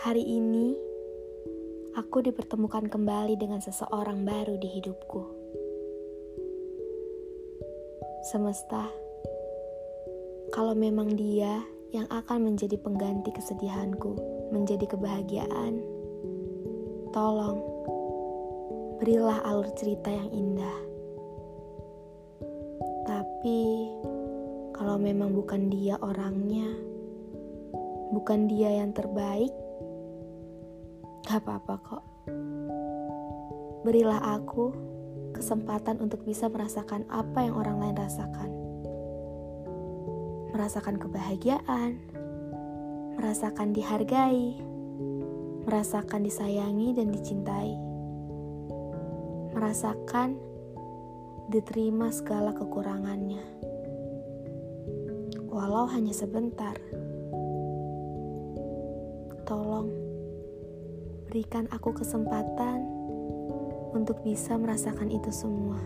Hari ini, aku dipertemukan kembali dengan seseorang baru di hidupku. Semesta, kalau memang dia yang akan menjadi pengganti kesedihanku, menjadi kebahagiaan, tolong berilah alur cerita yang indah. Tapi, kalau memang bukan dia orangnya, bukan dia yang terbaik, gak apa-apa kok. Berilah aku kesempatan untuk bisa merasakan apa yang orang lain rasakan. Merasakan kebahagiaan, merasakan dihargai, merasakan disayangi dan dicintai. Merasakan diterima segala kekurangannya walau hanya sebentar. Tolong berikan aku kesempatan untuk bisa merasakan itu semua.